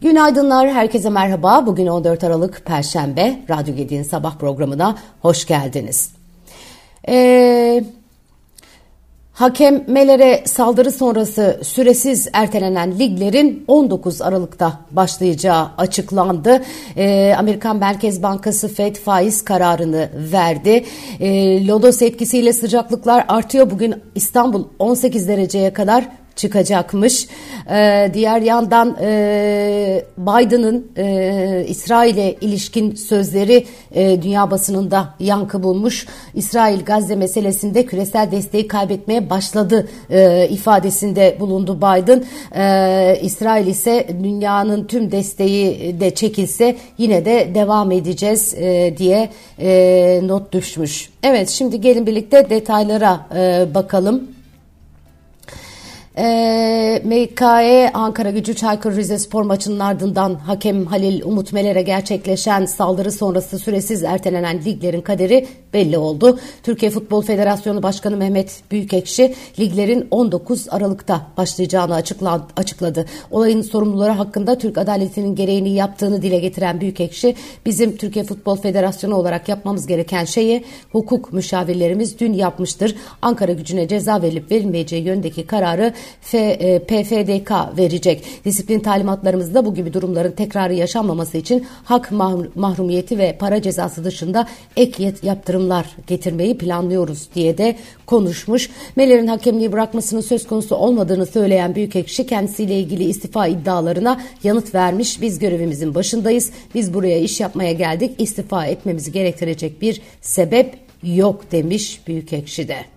Günaydınlar, herkese merhaba. Bugün 14 Aralık Perşembe, Radyo Gedi'nin sabah programına hoş geldiniz. Ee, Hakemelere saldırı sonrası süresiz ertelenen liglerin 19 Aralık'ta başlayacağı açıklandı. Ee, Amerikan Merkez Bankası FED faiz kararını verdi. Ee, Lodos etkisiyle sıcaklıklar artıyor. Bugün İstanbul 18 dereceye kadar çıkacakmış. Ee, diğer yandan e, Biden'ın e, İsrail'e ilişkin sözleri e, dünya basınında yankı bulmuş. İsrail Gazze meselesinde küresel desteği kaybetmeye başladı e, ifadesinde bulundu Biden. E, İsrail ise dünyanın tüm desteği de çekilse yine de devam edeceğiz e, diye e, not düşmüş. Evet şimdi gelin birlikte detaylara e, bakalım. E, ee, MKE Ankara Gücü Çaykur Rizespor maçının ardından hakem Halil Umut Meler'e gerçekleşen saldırı sonrası süresiz ertelenen liglerin kaderi belli oldu. Türkiye Futbol Federasyonu Başkanı Mehmet Büyükekşi liglerin 19 Aralık'ta başlayacağını açıkladı. Olayın sorumluları hakkında Türk adaletinin gereğini yaptığını dile getiren Büyükekşi bizim Türkiye Futbol Federasyonu olarak yapmamız gereken şeyi hukuk müşavirlerimiz dün yapmıştır. Ankara gücüne ceza verilip verilmeyeceği yöndeki kararı F, e, PFDK verecek. Disiplin talimatlarımızda bu gibi durumların tekrarı yaşanmaması için hak mahrumiyeti ve para cezası dışında ek yaptırımlar getirmeyi planlıyoruz diye de konuşmuş. Meller'in hakemliği bırakmasının söz konusu olmadığını söyleyen Büyükekşi kendisiyle ilgili istifa iddialarına yanıt vermiş. Biz görevimizin başındayız. Biz buraya iş yapmaya geldik. İstifa etmemizi gerektirecek bir sebep yok demiş Büyükekşi de.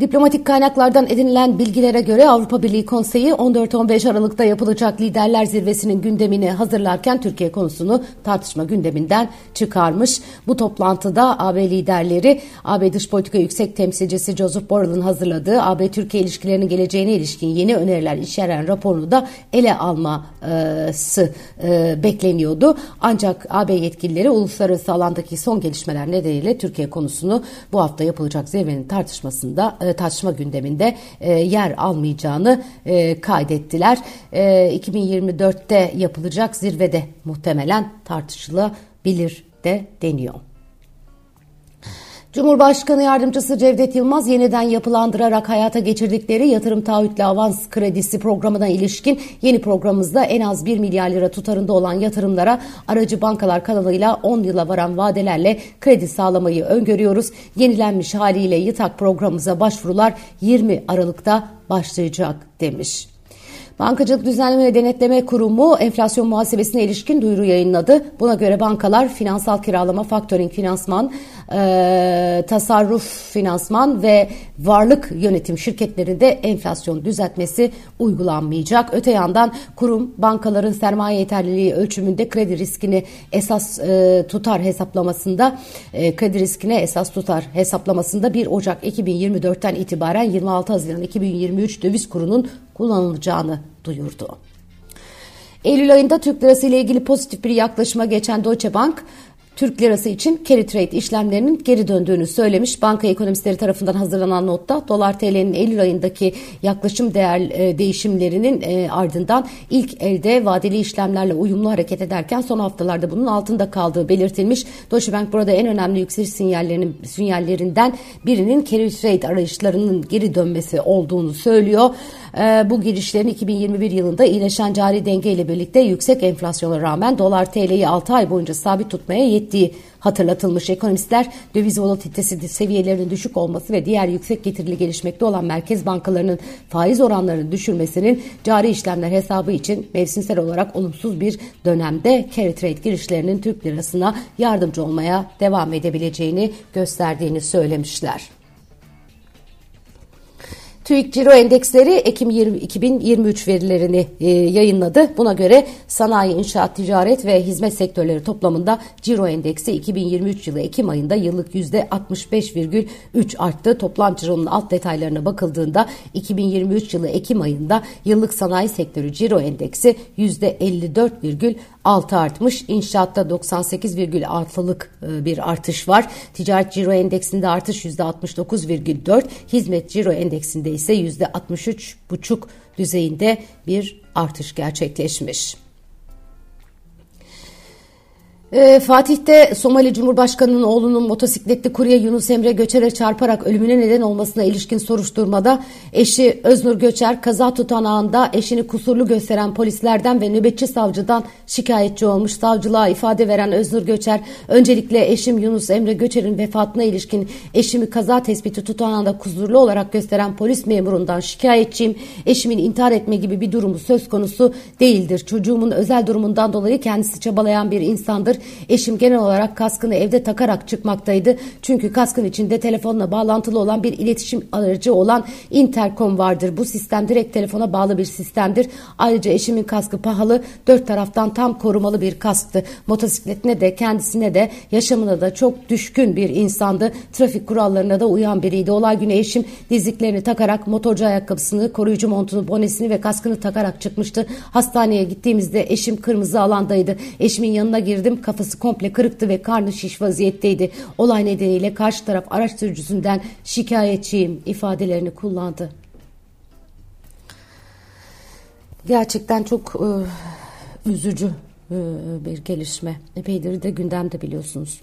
Diplomatik kaynaklardan edinilen bilgilere göre Avrupa Birliği Konseyi 14-15 Aralık'ta yapılacak liderler zirvesinin gündemini hazırlarken Türkiye konusunu tartışma gündeminden çıkarmış. Bu toplantıda AB liderleri AB Dış Politika Yüksek Temsilcisi Joseph Borrell'ın hazırladığı AB Türkiye ilişkilerinin geleceğine ilişkin yeni öneriler içeren raporunu da ele alması e, bekleniyordu. Ancak AB yetkilileri uluslararası alandaki son gelişmeler nedeniyle Türkiye konusunu bu hafta yapılacak zirvenin tartışmasında e, gündeminde e, yer almayacağını e, kaydettiler. E, 2024'te yapılacak zirvede muhtemelen tartışılabilir de deniyor. Cumhurbaşkanı Yardımcısı Cevdet Yılmaz yeniden yapılandırarak hayata geçirdikleri yatırım taahhütlü avans kredisi programına ilişkin yeni programımızda en az 1 milyar lira tutarında olan yatırımlara aracı bankalar kanalıyla 10 yıla varan vadelerle kredi sağlamayı öngörüyoruz. Yenilenmiş haliyle YİTAK programımıza başvurular 20 Aralık'ta başlayacak demiş. Bankacılık Düzenleme ve Denetleme Kurumu enflasyon muhasebesine ilişkin duyuru yayınladı. Buna göre bankalar finansal kiralama, faktöring finansman, e, tasarruf finansman ve varlık yönetim şirketlerinde enflasyon düzeltmesi uygulanmayacak. Öte yandan kurum bankaların sermaye yeterliliği ölçümünde kredi riskini esas e, tutar hesaplamasında e, kredi riskine esas tutar hesaplamasında 1 Ocak 2024'ten itibaren 26 Haziran 2023 döviz kurunun kullanılacağını duyurdu. Eylül ayında Türk lirası ile ilgili pozitif bir yaklaşıma geçen Deutsche Bank, Türk lirası için carry trade işlemlerinin geri döndüğünü söylemiş. Banka ekonomistleri tarafından hazırlanan notta dolar TL'nin Eylül ayındaki yaklaşım değer e, değişimlerinin e, ardından ilk elde vadeli işlemlerle uyumlu hareket ederken son haftalarda bunun altında kaldığı belirtilmiş. Deutsche Bank burada en önemli yükseliş sinyallerinin sinyallerinden birinin carry trade arayışlarının geri dönmesi olduğunu söylüyor. E, bu girişlerin 2021 yılında iyileşen cari denge ile birlikte yüksek enflasyona rağmen dolar TL'yi 6 ay boyunca sabit tutmaya yettiğini ettiği hatırlatılmış. Ekonomistler döviz volatilitesi seviyelerinin düşük olması ve diğer yüksek getirili gelişmekte olan merkez bankalarının faiz oranlarını düşürmesinin cari işlemler hesabı için mevsimsel olarak olumsuz bir dönemde carry trade girişlerinin Türk lirasına yardımcı olmaya devam edebileceğini gösterdiğini söylemişler. TÜİK Ciro Endeksleri Ekim 20, 2023 verilerini e, yayınladı. Buna göre sanayi, inşaat, ticaret ve hizmet sektörleri toplamında Ciro Endeksi 2023 yılı Ekim ayında yıllık %65,3 arttı. Toplam cironun alt detaylarına bakıldığında 2023 yılı Ekim ayında yıllık sanayi sektörü Ciro Endeksi %54,6 artmış. İnşaatta 98,6'lık e, bir artış var. Ticaret Ciro Endeksinde artış %69,4, hizmet Ciro Endeksinde ise %63,5 düzeyinde bir artış gerçekleşmiş. E, Fatih'te Somali Cumhurbaşkanı'nın oğlunun motosikletli kurye Yunus Emre Göçer'e çarparak ölümüne neden olmasına ilişkin soruşturmada eşi Öznur Göçer kaza tutanağında eşini kusurlu gösteren polislerden ve nöbetçi savcıdan şikayetçi olmuş. Savcılığa ifade veren Öznur Göçer öncelikle eşim Yunus Emre Göçer'in vefatına ilişkin eşimi kaza tespiti tutanağında kusurlu olarak gösteren polis memurundan şikayetçiyim. Eşimin intihar etme gibi bir durumu söz konusu değildir. Çocuğumun özel durumundan dolayı kendisi çabalayan bir insandır. Eşim genel olarak kaskını evde takarak çıkmaktaydı. Çünkü kaskın içinde telefonla bağlantılı olan bir iletişim aracı olan interkom vardır. Bu sistem direkt telefona bağlı bir sistemdir. Ayrıca eşimin kaskı pahalı, dört taraftan tam korumalı bir kasktı. Motosikletine de kendisine de yaşamına da çok düşkün bir insandı. Trafik kurallarına da uyan biriydi. Olay günü eşim dizliklerini takarak motorcu ayakkabısını, koruyucu montunu, bonesini ve kaskını takarak çıkmıştı. Hastaneye gittiğimizde eşim kırmızı alandaydı. Eşimin yanına girdim kafası komple kırıktı ve karnı şiş vaziyetteydi. Olay nedeniyle karşı taraf araç sürücüsünden şikayetçiyim ifadelerini kullandı. Gerçekten çok e, üzücü e, bir gelişme. Epeydir de gündemde biliyorsunuz.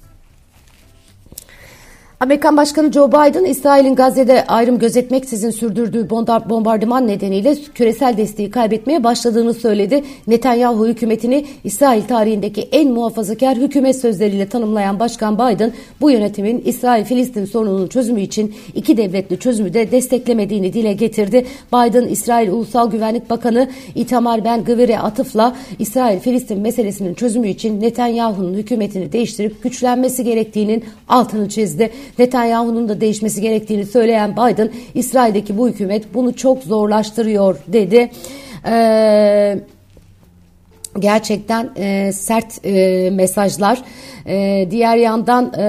Amerikan Başkanı Joe Biden, İsrail'in Gazze'de ayrım gözetmeksizin sürdürdüğü bombardıman nedeniyle küresel desteği kaybetmeye başladığını söyledi. Netanyahu hükümetini İsrail tarihindeki en muhafazakar hükümet sözleriyle tanımlayan Başkan Biden, bu yönetimin İsrail-Filistin sorununun çözümü için iki devletli çözümü de desteklemediğini dile getirdi. Biden, İsrail Ulusal Güvenlik Bakanı Itamar Ben Gvir'e atıfla İsrail-Filistin meselesinin çözümü için Netanyahu'nun hükümetini değiştirip güçlenmesi gerektiğinin altını çizdi. Netanyahu'nun da değişmesi gerektiğini söyleyen Biden, İsrail'deki bu hükümet bunu çok zorlaştırıyor dedi. Eee gerçekten e, sert e, mesajlar. E, diğer yandan e,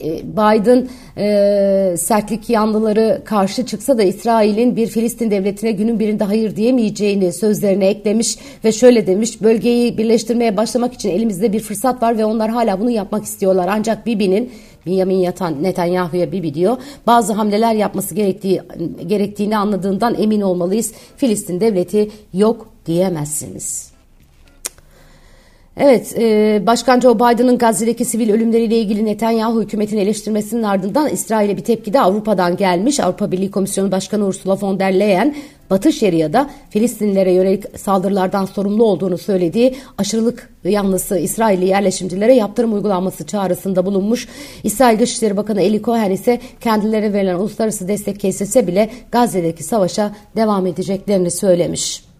e, Biden e, sertlik yanlıları karşı çıksa da İsrail'in bir Filistin devletine günün birinde hayır diyemeyeceğini sözlerine eklemiş ve şöyle demiş bölgeyi birleştirmeye başlamak için elimizde bir fırsat var ve onlar hala bunu yapmak istiyorlar. Ancak Bibi'nin Benjamin Netanyahu'ya Bibi diyor. Bazı hamleler yapması gerektiği gerektiğini anladığından emin olmalıyız. Filistin devleti yok diyemezsiniz. Evet, e, Başkan Joe Biden'ın Gazze'deki sivil ölümleriyle ilgili Netanyahu hükümetini eleştirmesinin ardından İsrail'e bir tepki de Avrupa'dan gelmiş. Avrupa Birliği Komisyonu Başkanı Ursula von der Leyen, Batı Şeria'da Filistinlilere yönelik saldırılardan sorumlu olduğunu söylediği aşırılık yanlısı İsrailli yerleşimcilere yaptırım uygulanması çağrısında bulunmuş. İsrail Dışişleri Bakanı Eli Cohen ise kendilerine verilen uluslararası destek kesilse bile Gazze'deki savaşa devam edeceklerini söylemiş.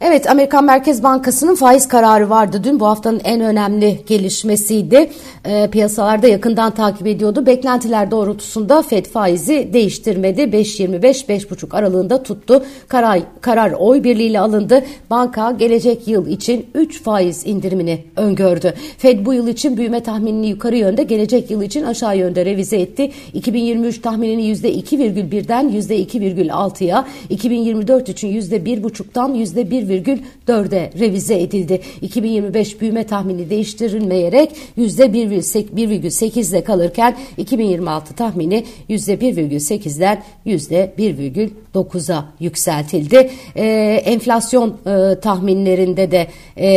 Evet Amerikan Merkez Bankası'nın faiz kararı vardı dün bu haftanın en önemli gelişmesiydi. E, piyasalarda yakından takip ediyordu. Beklentiler doğrultusunda Fed faizi değiştirmedi. 5.25-5.5 aralığında tuttu. Karar, karar oy birliğiyle alındı. Banka gelecek yıl için 3 faiz indirimini öngördü. Fed bu yıl için büyüme tahminini yukarı yönde gelecek yıl için aşağı yönde revize etti. 2023 tahminini %2,1'den %2,6'ya 2024 için %1,5'tan %1,5 %1,4'e revize edildi. 2025 büyüme tahmini değiştirilmeyerek %1,8'de kalırken 2026 tahmini %1,8'den %1,9'a yükseltildi. Ee, enflasyon e, tahminlerinde de e,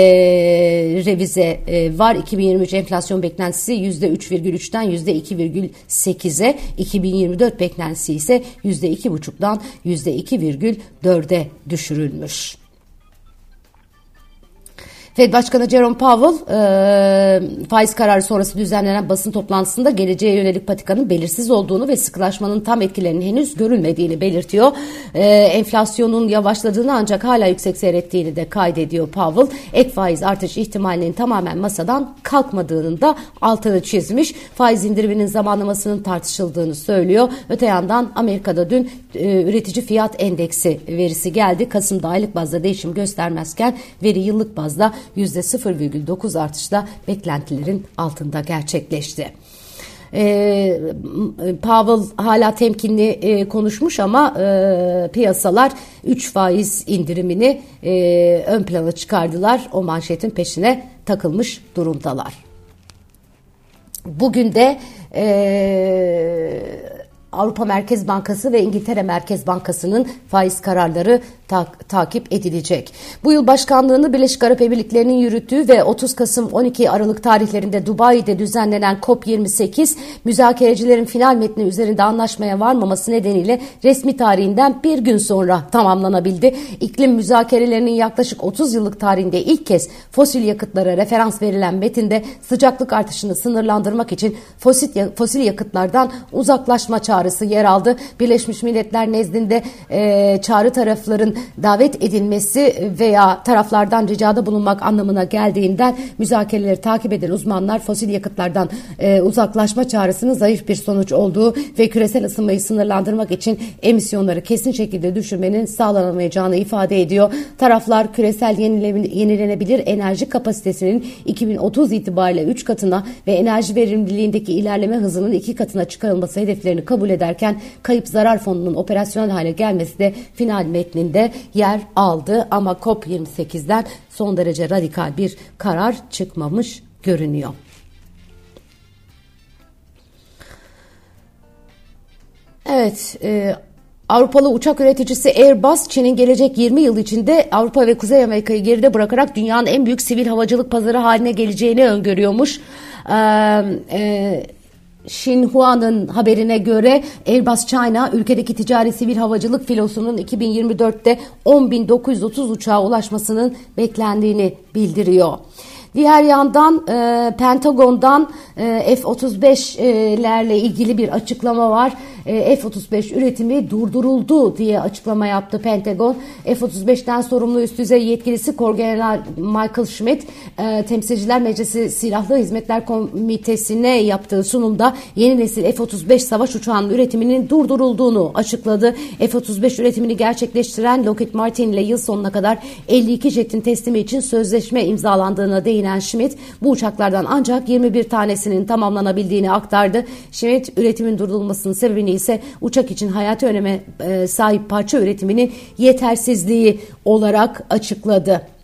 revize e, var. 2023 enflasyon beklentisi %3,3'ten %2,8'e, 2024 beklentisi ise %2,5'dan %2,4'e düşürülmüş. Fed Başkanı Jerome Powell e, faiz kararı sonrası düzenlenen basın toplantısında geleceğe yönelik patikanın belirsiz olduğunu ve sıkılaşmanın tam etkilerinin henüz görülmediğini belirtiyor. E, enflasyonun yavaşladığını ancak hala yüksek seyrettiğini de kaydediyor Powell. Ek faiz artış ihtimalinin tamamen masadan kalkmadığının da altını çizmiş. Faiz indiriminin zamanlamasının tartışıldığını söylüyor. Öte yandan Amerika'da dün e, üretici fiyat endeksi verisi geldi. Kasım'da aylık bazda değişim göstermezken veri yıllık bazda %0,9 artışla beklentilerin altında gerçekleşti. E, Powell hala temkinli e, konuşmuş ama e, piyasalar 3 faiz indirimini e, ön plana çıkardılar. O manşetin peşine takılmış durumdalar. Bugün de e, Avrupa Merkez Bankası ve İngiltere Merkez Bankası'nın faiz kararları ta- takip edilecek. Bu yıl başkanlığını Birleşik Arap Emirlikleri'nin yürüttüğü ve 30 Kasım 12 Aralık tarihlerinde Dubai'de düzenlenen COP28 müzakerecilerin final metni üzerinde anlaşmaya varmaması nedeniyle resmi tarihinden bir gün sonra tamamlanabildi. İklim müzakerelerinin yaklaşık 30 yıllık tarihinde ilk kez fosil yakıtlara referans verilen metinde sıcaklık artışını sınırlandırmak için fosil, fosil yakıtlardan uzaklaşma çağrısı yer aldı. Birleşmiş Milletler nezdinde e, çağrı tarafların davet edilmesi veya taraflardan ricada bulunmak anlamına geldiğinden müzakereleri takip eden uzmanlar fosil yakıtlardan e, uzaklaşma çağrısının zayıf bir sonuç olduğu ve küresel ısınmayı sınırlandırmak için emisyonları kesin şekilde düşürmenin sağlanamayacağını ifade ediyor. Taraflar küresel yenilenebilir enerji kapasitesinin 2030 itibariyle 3 katına ve enerji verimliliğindeki ilerleme hızının 2 katına çıkarılması hedeflerini kabul ederken kayıp zarar fonunun operasyonel hale gelmesi de final metninde yer aldı ama COP28'den son derece radikal bir karar çıkmamış görünüyor. Evet, e, Avrupalı uçak üreticisi Airbus, Çin'in gelecek 20 yıl içinde Avrupa ve Kuzey Amerika'yı geride bırakarak dünyanın en büyük sivil havacılık pazarı haline geleceğini öngörüyormuş. Ee, e, Xinhua'nın haberine göre Airbus China ülkedeki ticari sivil havacılık filosunun 2024'te 10.930 uçağa ulaşmasının beklendiğini bildiriyor. Diğer yandan e, Pentagon'dan e, F-35'lerle ilgili bir açıklama var. E, F-35 üretimi durduruldu diye açıklama yaptı Pentagon. F-35'ten sorumlu üst düzey yetkilisi Korgeneral Michael Schmidt e, Temsilciler Meclisi Silahlı Hizmetler Komitesi'ne yaptığı sunumda yeni nesil F-35 savaş uçağının üretiminin durdurulduğunu açıkladı. F-35 üretimini gerçekleştiren Lockheed Martin ile yıl sonuna kadar 52 jetin teslimi için sözleşme imzalandığına değinen Schmidt bu uçaklardan ancak 21 tanesinin tamamlanabildiğini aktardı. Schmidt üretimin durdurulmasının sebebini ise uçak için hayati öneme e, sahip parça üretiminin yetersizliği olarak açıkladı.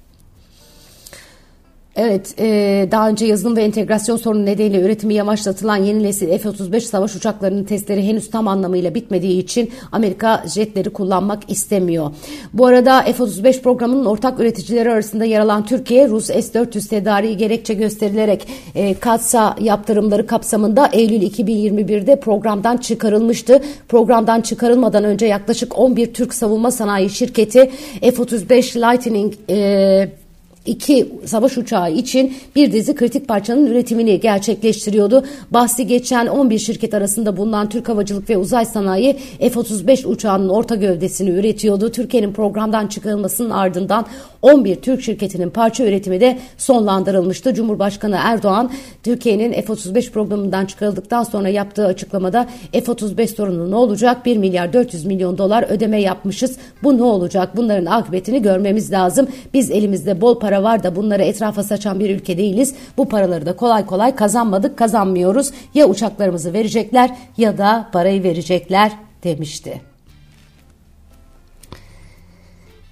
Evet, e, daha önce yazılım ve entegrasyon sorunu nedeniyle üretimi yavaşlatılan yeni nesil F-35 savaş uçaklarının testleri henüz tam anlamıyla bitmediği için Amerika jetleri kullanmak istemiyor. Bu arada F-35 programının ortak üreticileri arasında yer alan Türkiye, Rus S-400 tedariği gerekçe gösterilerek e, katsa yaptırımları kapsamında Eylül 2021'de programdan çıkarılmıştı. Programdan çıkarılmadan önce yaklaşık 11 Türk savunma sanayi şirketi F-35 Lightning e, iki savaş uçağı için bir dizi kritik parçanın üretimini gerçekleştiriyordu. Bahsi geçen 11 şirket arasında bulunan Türk Havacılık ve Uzay Sanayi F-35 uçağının orta gövdesini üretiyordu. Türkiye'nin programdan çıkarılmasının ardından 11 Türk şirketinin parça üretimi de sonlandırılmıştı. Cumhurbaşkanı Erdoğan Türkiye'nin F-35 programından çıkarıldıktan sonra yaptığı açıklamada F-35 sorunu ne olacak? 1 milyar 400 milyon dolar ödeme yapmışız. Bu ne olacak? Bunların akıbetini görmemiz lazım. Biz elimizde bol para var da bunları etrafa saçan bir ülke değiliz. Bu paraları da kolay kolay kazanmadık, kazanmıyoruz. Ya uçaklarımızı verecekler ya da parayı verecekler demişti.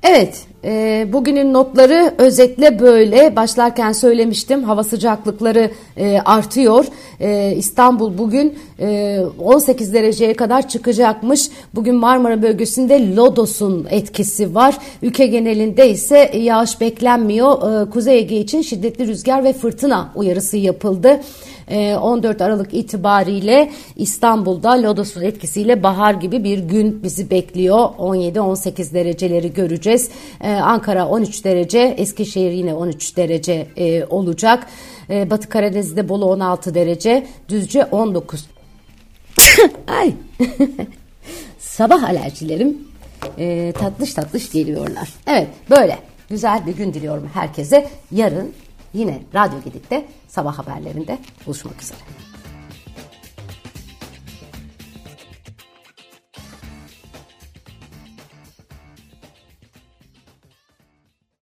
Evet, e, bugünün notları özetle böyle. Başlarken söylemiştim, hava sıcaklıkları e, artıyor. E, İstanbul bugün e, 18 dereceye kadar çıkacakmış. Bugün Marmara bölgesinde Lodos'un etkisi var. Ülke genelinde ise yağış beklenmiyor. E, Kuzey Ege için şiddetli rüzgar ve fırtına uyarısı yapıldı. 14 ee, Aralık itibariyle İstanbul'da Lodos'un etkisiyle bahar gibi bir gün bizi bekliyor. 17-18 dereceleri göreceğiz. Ee, Ankara 13 derece, Eskişehir yine 13 derece e, olacak. Ee, Batı Karadeniz'de Bolu 16 derece, Düzce 19. Ay. Sabah alerjilerim e, tatlış tatlış geliyorlar. Evet böyle güzel bir gün diliyorum herkese. Yarın Yine Radyo Gedik'te sabah haberlerinde buluşmak üzere.